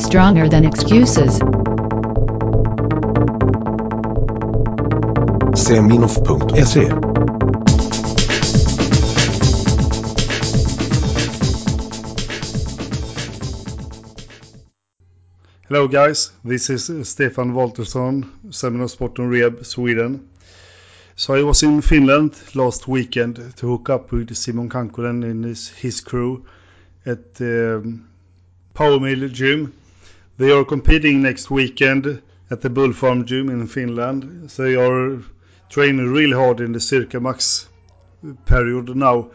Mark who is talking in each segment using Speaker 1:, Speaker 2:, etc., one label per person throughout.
Speaker 1: Stronger than excuses.
Speaker 2: Seminoff.se
Speaker 3: Hello guys, this is Stefan Waltersson, Seminoff Sport and Rehab, Sweden. So I was in Finland last weekend to hook up with Simon Kankkonen and his, his crew at the um, Powermill Gym. They are competing next weekend at the Bull Farm Gym in Finland. They are training really hard in the Circa Max period now.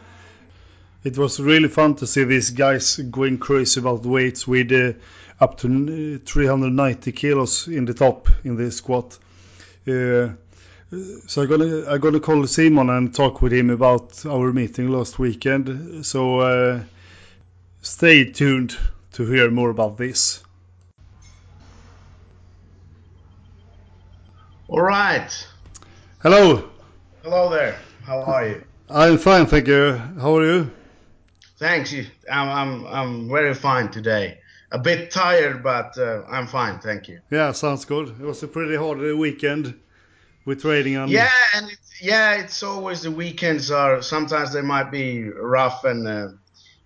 Speaker 3: It was really fun to see these guys going crazy about weights with uh, up to 390 kilos in the top in the squat. Uh, so I'm gonna I'm gonna call Simon and talk with him about our meeting last weekend. So uh, stay tuned to hear more about this.
Speaker 4: All right.
Speaker 3: Hello.
Speaker 4: Hello there. How are you?
Speaker 3: I'm fine, thank you. How are you?
Speaker 4: Thanks. You. I'm I'm I'm very fine today. A bit tired, but uh, I'm fine. Thank you.
Speaker 3: Yeah, sounds good. It was a pretty hard weekend with trading on.
Speaker 4: Yeah, and it, yeah, it's always the weekends are sometimes they might be rough and. Uh,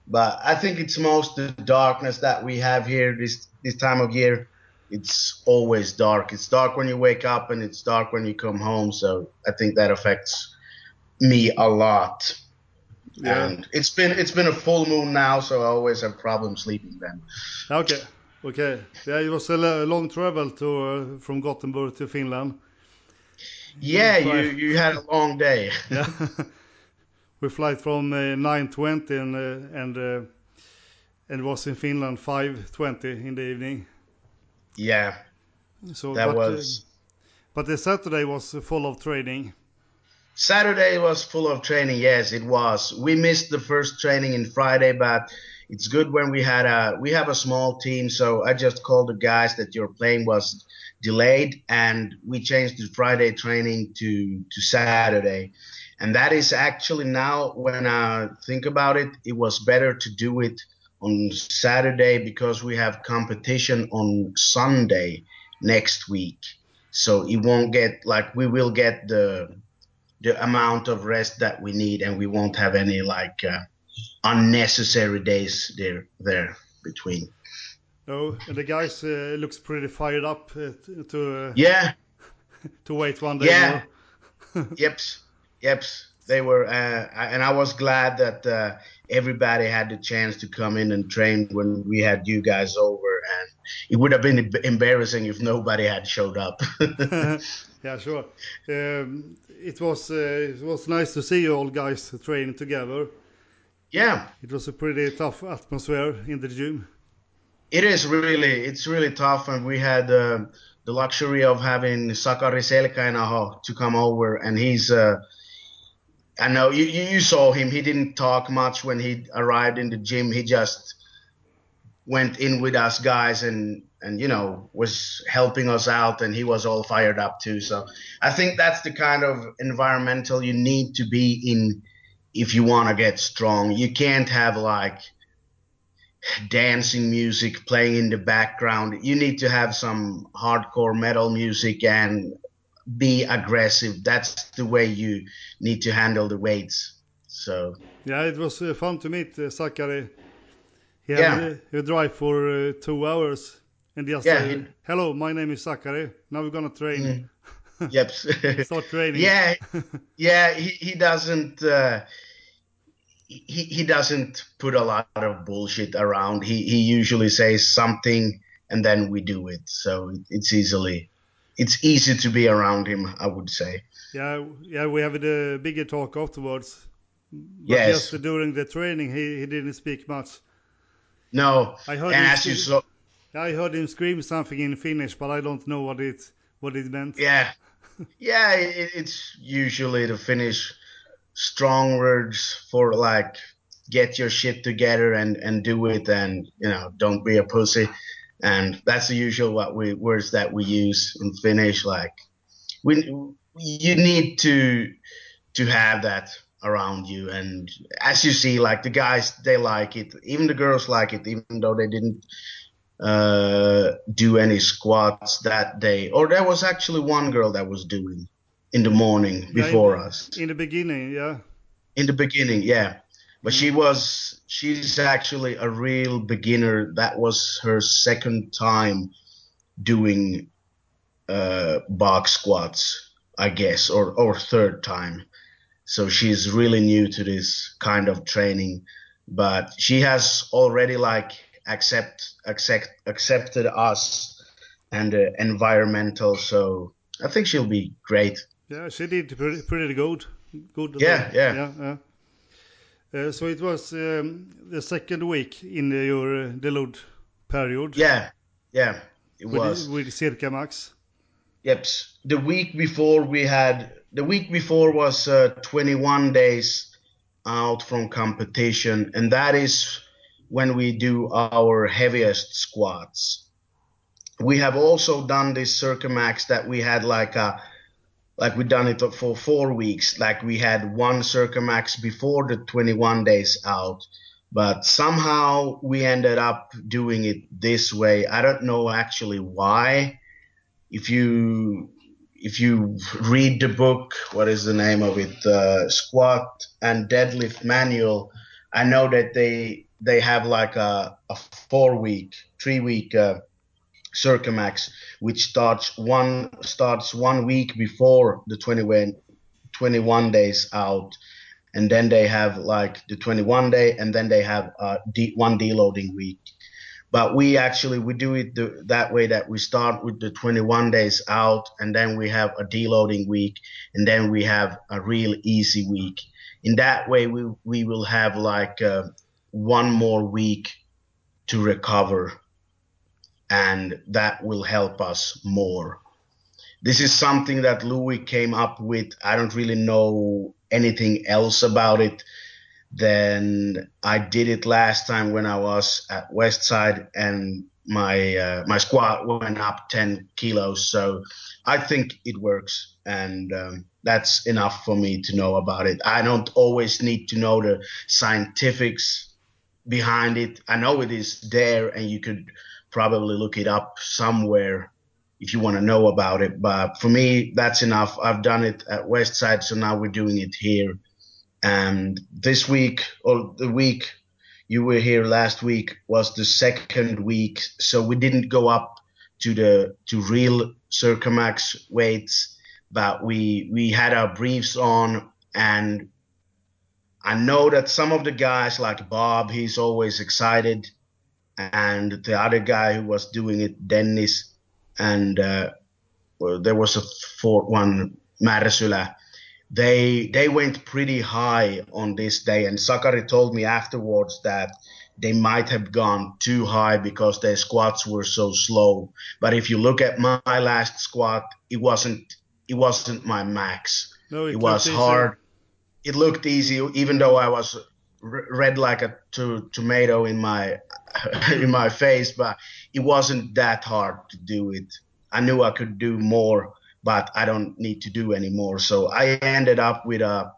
Speaker 4: but I think it's most the darkness that we have here this this time of year. It's always dark. It's dark when you wake up and it's dark when you come home. So I think that affects me a lot.
Speaker 3: Yeah.
Speaker 4: And it's been it's been a full moon now, so I always have problems sleeping then.
Speaker 3: Okay. Okay. Yeah, it was a long travel to uh, from Gothenburg to Finland.
Speaker 4: Yeah, you you had a long day.
Speaker 3: Yeah. we fly from uh, 9:20 and uh, and uh, and was in Finland 5:20 in the evening.
Speaker 4: Yeah,
Speaker 3: So
Speaker 4: that
Speaker 3: but,
Speaker 4: was.
Speaker 3: Uh, but the Saturday was full of training.
Speaker 4: Saturday was full of training. Yes, it was. We missed the first training in Friday, but it's good when we had a we have a small team. So I just called the guys that your plane was delayed, and we changed the Friday training to to Saturday. And that is actually now when I think about it, it was better to do it on Saturday because we have competition on Sunday next week. So it won't get like we will get the the amount of rest that we need, and we won't have any like uh, unnecessary days there there between.
Speaker 3: No, and the guys uh, looks pretty fired up uh, to uh,
Speaker 4: Yeah,
Speaker 3: to wait one day
Speaker 4: Yeah.
Speaker 3: more.
Speaker 4: yeps, yeps. They were, uh, I- and I was glad that uh, everybody had the chance to come in and train when we had you guys over, and it would have been embarrassing if nobody had showed up.
Speaker 3: yeah, sure. Um, it was uh, it was nice to see you all guys training together.
Speaker 4: yeah,
Speaker 3: It was a pretty tough atmosphere in the gym.
Speaker 4: It is really, it's really tough, and we had uh, the luxury of having Sakari Selkäinaho to come over, and he's. Uh, I know you, you saw him. He didn't talk much when he arrived in the gym. He just went in with us guys and and you know was helping us out, and he was all fired up too. So I think that's the kind of environmental you need to be in if you want to get strong. You can't have like dancing music playing in the background. You need to have some hardcore metal music and be aggressive. That's the way you need to handle the weights. So
Speaker 3: Yeah, it was uh, fun to meet uh, Sakari. He
Speaker 4: Yeah.
Speaker 3: a drive for uh, two hours and just
Speaker 4: Yeah,
Speaker 3: said,
Speaker 4: he-
Speaker 3: "Hello, my name is Sakari. Now we're gonna train.
Speaker 4: yep.
Speaker 3: Start training."
Speaker 4: yeah, yeah. He he doesn't. Uh, he, he doesn't put a lot of bullshit around. He he usually says something and then we do it. So it's easily it's easy to be around him. I would say.
Speaker 3: yeah, yeah. We have a bigger talk afterwards. But
Speaker 4: Yes.
Speaker 3: just during the training, he, he didn't speak much.
Speaker 4: No,
Speaker 3: I heard
Speaker 4: and
Speaker 3: him
Speaker 4: as you saw,
Speaker 3: I heard him scream something in Finnish, but I don't know what it what it meant.
Speaker 4: yeah, yeah, it, it's usually the Finnish strong words for like get your shit together and and do it, and you know don't be a pussy, and that's the usual what we words that we use in Finnish. Like we you need to to have that around you and as you see like the guys they like it even the girls like it even though they didn't uh, do any squats that day. Or there was actually one girl that was doing in the morning before
Speaker 3: yeah, in,
Speaker 4: us.
Speaker 3: In the beginning, yeah.
Speaker 4: In the beginning, yeah. But she was she's actually a real beginner. That was her second time doing uh, box squats, I guess, or or third time. So she's really new to this kind of training, but she has already like accept accept accepted us and the environmental. So I think she'll be great.
Speaker 3: Yeah, she did pretty, pretty good. Good.
Speaker 4: Yeah, yeah,
Speaker 3: yeah. yeah. Uh, so it was um, the second week in your deload period.
Speaker 4: Yeah, yeah, it
Speaker 3: with,
Speaker 4: was
Speaker 3: with Circa Max.
Speaker 4: Yep. The week before we had the week before was uh, 21 days out from competition, and that is when we do our heaviest squats. We have also done this Circa Max that we had like a like we done it for four weeks. Like we had one Circa Max before the 21 days out, but somehow we ended up doing it this way. I don't know actually why. If you if you read the book, what is the name of it? Uh, squat and deadlift manual. I know that they they have like a, a four week, three week uh, Circa Max, which starts one starts one week before the 21, 21 days out, and then they have like the 21 day, and then they have uh, de- one deloading week. But we actually we do it the, that way that we start with the 21 days out, and then we have a deloading week, and then we have a real easy week. In that way, we we will have like uh, one more week to recover and that will help us more. This is something that Louie came up with. I don't really know anything else about it than I did it last time when I was at Westside and my uh, my squat went up 10 kilos. So I think it works, and um, that's enough for me to know about it. I don't always need to know the scientifics behind it. I know it is there, and you could probably look it up somewhere if you want to know about it. But for me, that's enough. I've done it at Westside, so now we're doing it here. And this week, or the week you were here last week, was the second week, so we didn't go up to the to real Circa Max weights, but we we had our briefs on, and I know that some of the guys like Bob, he's always excited and the other guy who was doing it, Dennis, and uh, well, there was a fourth one, Märsylä. They they went pretty high on this day, and Sakari told me afterwards that they might have gone too high because their squats were so slow. But if you look at my last squat, it wasn't it wasn't my max.
Speaker 3: No, it,
Speaker 4: it was
Speaker 3: easy.
Speaker 4: hard. It looked easy, even though I was red like a to, tomato in my in my face, but it wasn't that hard to do it. I knew I could do more, but I don't need to do anymore. So I ended up with a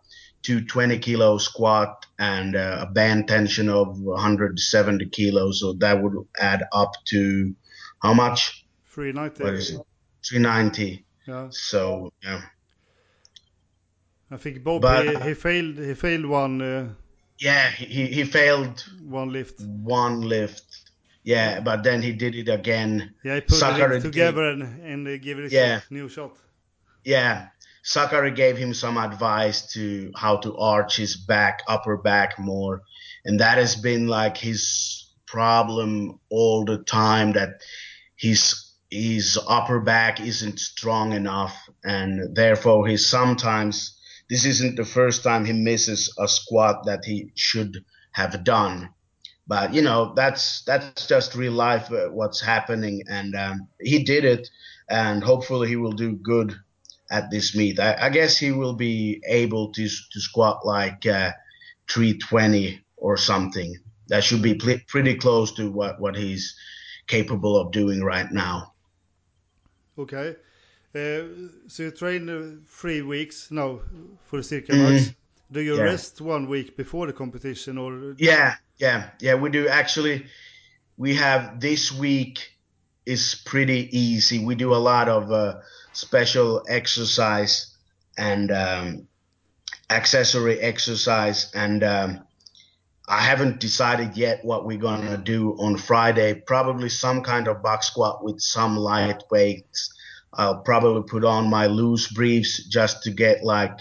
Speaker 4: 220 kilo squat and a band tension of 170 kilos. So that would add up to how much?
Speaker 3: 390.
Speaker 4: What is it? 390.
Speaker 3: Yeah.
Speaker 4: So yeah.
Speaker 3: I think Bob
Speaker 4: But-
Speaker 3: he, he failed he failed one uh,
Speaker 4: Yeah, he, he failed
Speaker 3: one lift.
Speaker 4: one lift. Yeah, but then he did it again.
Speaker 3: Yeah, he put
Speaker 4: Sakari
Speaker 3: it together and, and uh, give it a
Speaker 4: Yeah.
Speaker 3: shot, new shot.
Speaker 4: Yeah, Sakari gave him some advice to how to arch his back, upper back more, and that has been like his problem all the time. That his his upper back isn't strong enough, and therefore he sometimes this isn't the first time he misses a squat that he should have done. But you know that's that's just real life, uh, what's happening, and um, he did it, and hopefully he will do good at this meet. I, I guess he will be able to to squat like uh, 320 or something. That should be pl- pretty close to what what he's capable of doing right now.
Speaker 3: Okay. Uh, so you train uh, three weeks now for Circa
Speaker 4: Mhm.
Speaker 3: Do you
Speaker 4: Yeah.
Speaker 3: rest one week before the competition or
Speaker 4: Yeah, yeah, yeah. We do actually. we have this week is pretty easy. We do a lot of uh, special exercise and um, accessory exercise, and um, I haven't decided yet what we're gonna do on Friday. Probably some kind of box squat with some light weights. I'll probably put on my loose briefs just to get like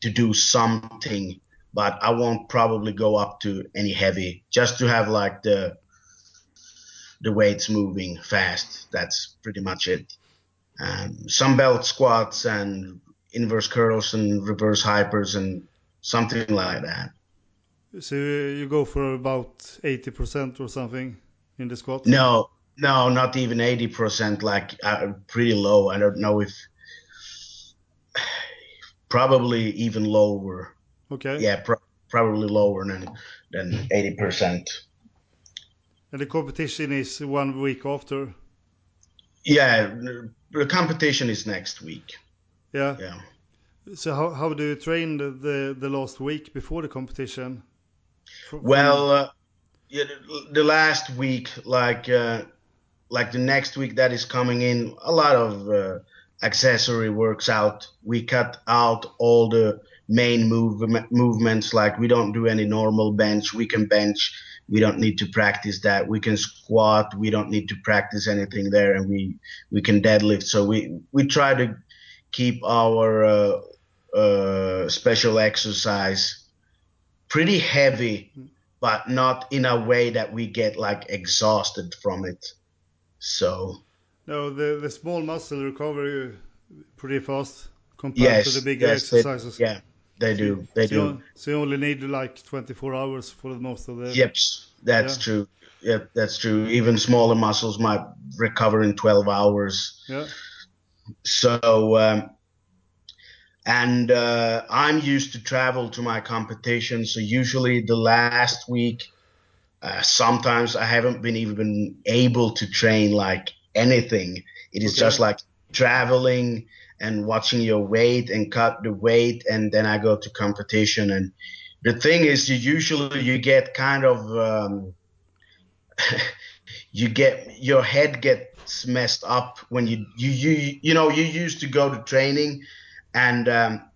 Speaker 4: to do something, but I won't probably go up to any heavy just to have like the the weights moving fast. That's pretty much it. Um, some belt squats and inverse curls and reverse hypers and something like that.
Speaker 3: So you go for about 80% or something in the squat?
Speaker 4: No, no, not even 80%, like uh, pretty low. I don't know if probably even lower.
Speaker 3: Okay.
Speaker 4: Yeah, pro- probably lower than than 80%.
Speaker 3: And the competition is one week after?
Speaker 4: Yeah, the competition is next week.
Speaker 3: Yeah.
Speaker 4: Yeah.
Speaker 3: So how, how do you train the, the, the last week before the competition?
Speaker 4: Well, uh, yeah, the, the last week, like uh, like the next week that is coming in, a lot of uh, accessory works out. We cut out all the main move, movements. Like we don't do any normal bench. We can bench. We don't need to practice that. We can squat. We don't need to practice anything there, and we we can deadlift. So we we try to keep our uh, uh, special exercise pretty heavy, but not in a way that we get like exhausted from it. So
Speaker 3: No, the, the small muscle recover pretty fast compared
Speaker 4: yes,
Speaker 3: to the bigger
Speaker 4: yes, they-
Speaker 3: exercises.
Speaker 4: yeah, they do. They
Speaker 3: so,
Speaker 4: do.
Speaker 3: You, so you only need like 24 hours for most of the.
Speaker 4: Yep, that's
Speaker 3: Yeah.
Speaker 4: true. Yep, that's true. Even smaller muscles might recover in 12 hours.
Speaker 3: Yeah.
Speaker 4: So, um, and uh, I'm used to travel to my competition. So usually the last week, uh, sometimes I haven't been even able to train like anything. It is
Speaker 3: Okay.
Speaker 4: just like traveling and watching your weight and cut the weight, and then I go to competition. And the thing is, you usually you get kind of um, you get your head gets messed up when you you you you know you used to go to training and um,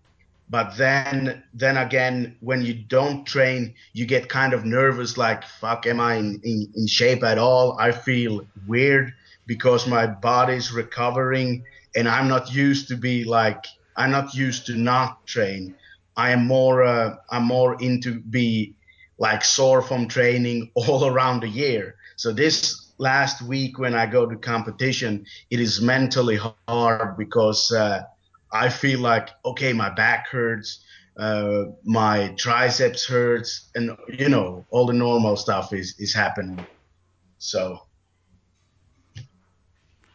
Speaker 4: but then then again when you don't train you get kind of nervous like fuck am i in, in, in shape at all? I feel weird because my body's recovering and i'm not used to be like i'm not used to not train. I am more uh, i'm more into be like sore from training all around the year. So this last week when i go to competition it is mentally hard because uh, I feel like okay, my back hurts, uh, my triceps hurts, and you know all the normal stuff is is happening. So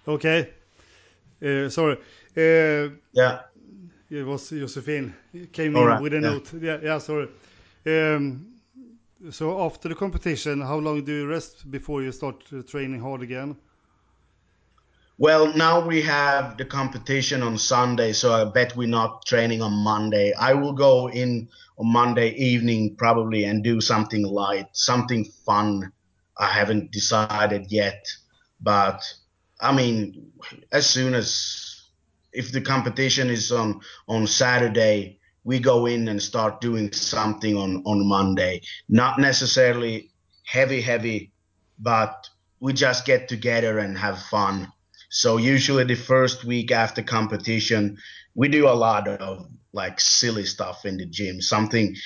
Speaker 3: Okay. Uh, sorry. Uh,
Speaker 4: yeah,
Speaker 3: it was Josephine came
Speaker 4: All
Speaker 3: in
Speaker 4: right,
Speaker 3: with a
Speaker 4: yeah.
Speaker 3: note. Yeah, yeah, sorry. Um, so after the competition, how long do you rest before you start training hard again?
Speaker 4: Well now we have the competition on Sunday, so I bet we're not training on Monday. I will go in on Monday evening probably and do something light, something fun. I haven't decided yet, but I mean, as soon as if the competition is on on Saturday, we go in and start doing something on on Monday. Not necessarily heavy, heavy, but we just get together and have fun. So usually the first week after competition, we do a lot of like silly stuff in the gym. Something,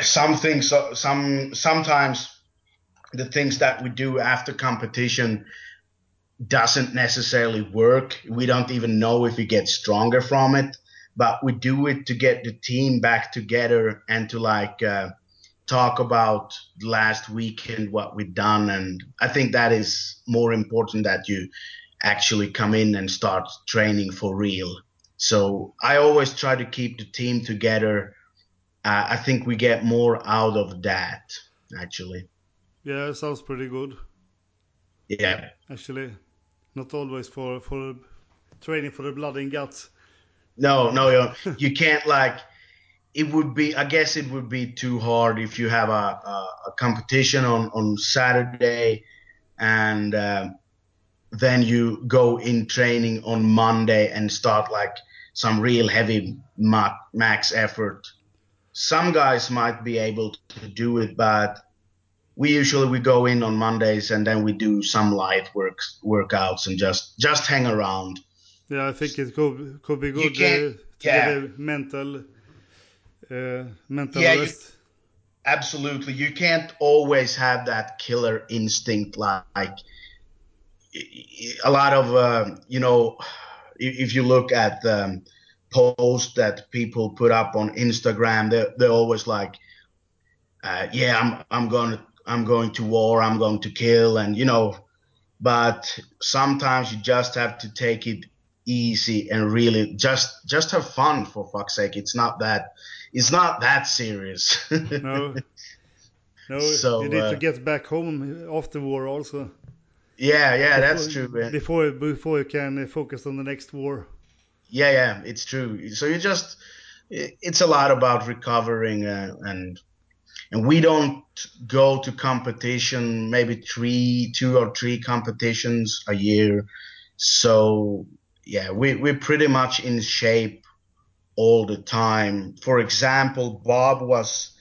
Speaker 4: something, so some sometimes the things that we do after competition doesn't necessarily work. We don't even know if we get stronger from it, but we do it to get the team back together and to like uh, talk about last weekend, what we've done. And I think that is more important that you actually come in and start training for real. So I always try to keep the team together. Uh, I think we get more out of that, actually.
Speaker 3: Yeah, it sounds pretty good.
Speaker 4: Yeah.
Speaker 3: Actually, not always for for training for the blood and guts.
Speaker 4: No, no, you, you can't like. It would be, I guess, it would be too hard if you have a, a, a competition on on Saturday, and uh, then you go in training on Monday and start like some real heavy ma- max effort. Some guys might be able to do it, but we usually we go in on Mondays and then we do some light works workouts and just just hang around.
Speaker 3: Yeah, I think it could could be good uh, to
Speaker 4: yeah.
Speaker 3: get a mental uh, mental
Speaker 4: Yeah, you-
Speaker 3: rest.
Speaker 4: Absolutely, you can't always have that killer instinct like a lot of uh, you know if if you look at um, posts that people put up on Instagram, they're, they're always like, uh, "Yeah, I'm I'm going to I'm going to war, I'm going to kill," and you know, but sometimes you just have to take it easy and really just just have fun for fuck's sake. It's not that it's not that serious.
Speaker 3: No, no,
Speaker 4: So,
Speaker 3: you need
Speaker 4: uh,
Speaker 3: to get back home after war also.
Speaker 4: Yeah, yeah, that's true. man.
Speaker 3: Before before you can uh, focus on the next war.
Speaker 4: Yeah, yeah, it's true. So you just it's a lot about recovering uh, and and we don't go to competition maybe three, two or three competitions a year. So yeah, we we're pretty much in shape all the time. For example, Bob was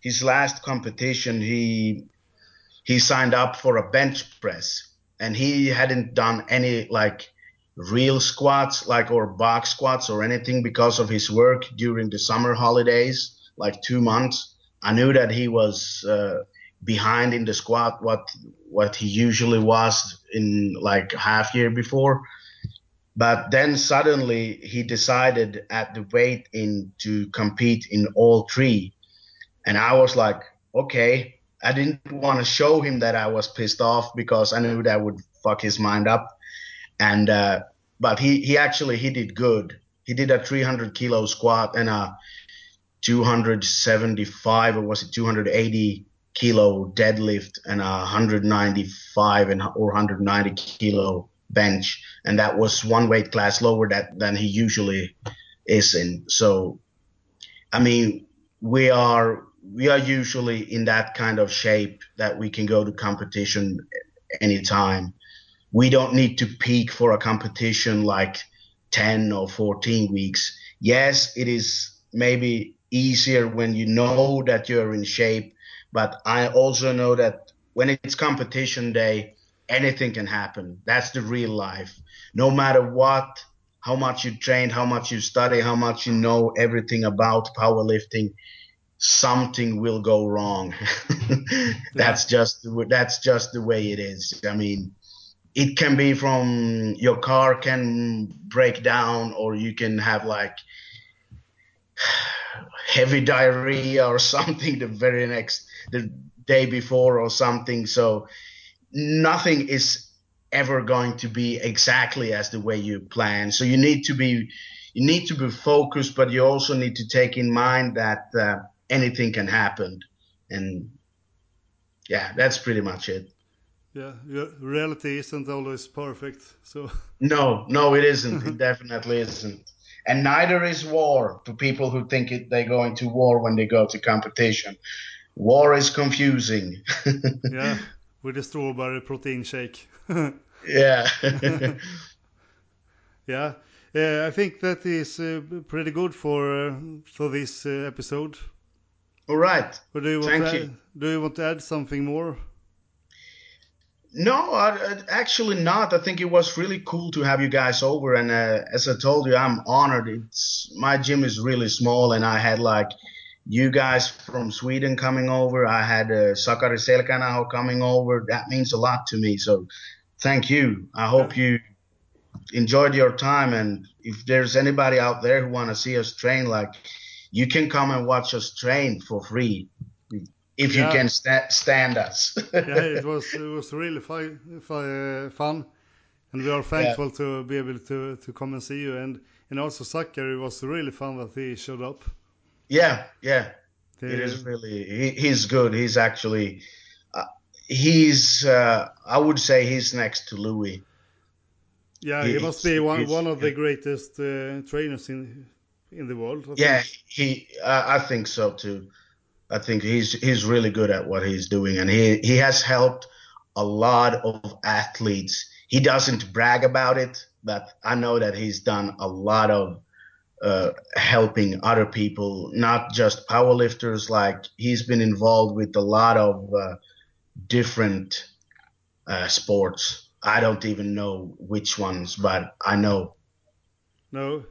Speaker 4: his last competition. He he signed up for a bench press and he hadn't done any like real squats like or box squats or anything because of his work during the summer holidays like two months. I knew that he was uh, behind in the squat what what he usually was in like half year before. But then suddenly he decided at the weight in to compete in all three. And i was like okay i didn't want to show him that i was pissed off because i knew that would fuck his mind up and uh, but he he actually he did good. He did a 300 kilo squat and a 275 or was it 280 kilo deadlift and a 195 and or 190 kilo bench, and that was one weight class lower that than he usually is in. So, I mean, we are we are usually in that kind of shape that we can go to competition anytime we don't need to peak for a competition like 10 or 14 weeks. Yes, it is maybe easier when you know that you're in shape, but I also know that when it's competition day, anything can happen. That's the real life. No matter what, how much you train, how much you study, how much you know everything about powerlifting, something will go wrong. that's just that's just the way it is. I mean, it can be from your car can break down or you can have like heavy diarrhea or something the very next the day before or something so nothing is ever going to be exactly as the way you plan so you need to be you need to be focused but you also need to take in mind that uh, anything can happen and yeah that's pretty much it
Speaker 3: Yeah, reality isn't always perfect. So
Speaker 4: No, no, it isn't. It definitely isn't. And neither is war to people who think it, they're going to war when they go to competition. War is confusing.
Speaker 3: yeah, with a strawberry protein shake.
Speaker 4: yeah.
Speaker 3: yeah, yeah. I think that is uh, pretty good for uh, for this uh, episode.
Speaker 4: All right.
Speaker 3: Or do you want
Speaker 4: Thank
Speaker 3: to
Speaker 4: you.
Speaker 3: Add, do you want to add something more?
Speaker 4: No, I, I- actually not. I think it was really cool to have you guys over, and uh, as I told you, I'm honored. It's my gym is really small, and I had like you guys from Sweden coming over. I had uh, Sakari Selkäinaho coming over. That means a lot to me. So, thank you. I hope you enjoyed your time, and if there's anybody out there who want to see us train, like you can come and watch us train for free if you can sta- stand us.
Speaker 3: yeah, it was it was really fi- fi- uh, fun, and we are thankful to be able to to come and see you. And and also Sakari it was really fun that he showed up.
Speaker 4: yeah, yeah. It
Speaker 3: Uh,
Speaker 4: is really he, he's good. He's actually uh, he's uh, I would say he's next to Louie.
Speaker 3: yeah, he
Speaker 4: he-
Speaker 3: must be one one of the greatest uh, trainers in in the world. I
Speaker 4: Yeah,
Speaker 3: think.
Speaker 4: he uh, I think so too. I think he's he's really good at what he's doing, and he he has helped a lot of athletes. He doesn't brag about it, but I know that he's done a lot of uh, helping other people, not just powerlifters. Like he's been involved with a lot of uh, different uh, sports. I don't even know which ones, but I know.
Speaker 3: No,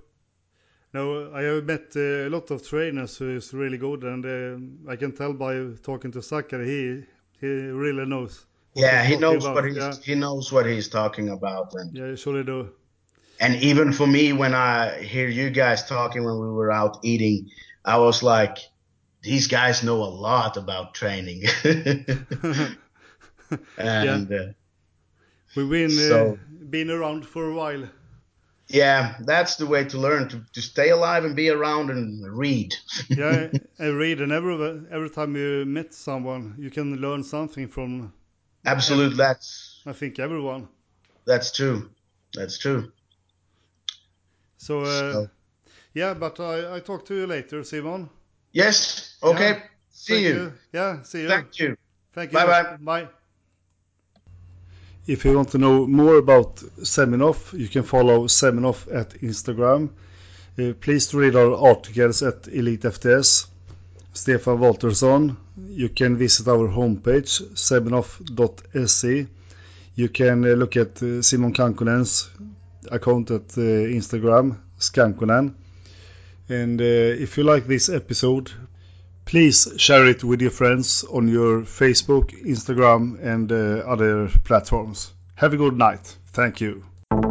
Speaker 3: no, I have met uh, a lot of trainers who is really good, and uh, I can tell by talking to Sakari, he he really knows.
Speaker 4: Yeah, he knows about. what he's yeah. he knows what he's talking about, and
Speaker 3: yeah, surely do.
Speaker 4: And even for me, when I hear you guys talking when we were out eating, I was like, these guys know a lot about training. and yeah. uh,
Speaker 3: we've been so, uh, been around for a while.
Speaker 4: Yeah, that's the way to learn to, to stay alive and be around and read.
Speaker 3: yeah, and read, and every every time you meet someone, you can learn something from.
Speaker 4: Absolutely, that's.
Speaker 3: I think everyone.
Speaker 4: That's true. That's true.
Speaker 3: So, uh, so. yeah, but I I talk to you later, Simon.
Speaker 4: Yes. Okay. Yeah. See you. you.
Speaker 3: Yeah. See you.
Speaker 4: Thank you.
Speaker 3: Thank you.
Speaker 4: Bye bye.
Speaker 3: Bye. If you want to know more about Seminoff, you can follow Seminoff at Instagram. Uh, please read our articles at Elite FTS. Stefan Waltersson. You can visit our homepage, seminoff.se. You can uh, look at uh, Simon Kankkonen's account at uh, Instagram, Skankonen. And uh, if you like this episode, Please share it with your friends on your Facebook, Instagram, and uh, other platforms. Have a good night. Thank you.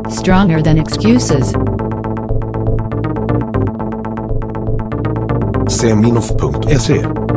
Speaker 1: Stronger than excuses.
Speaker 2: Seminoff.se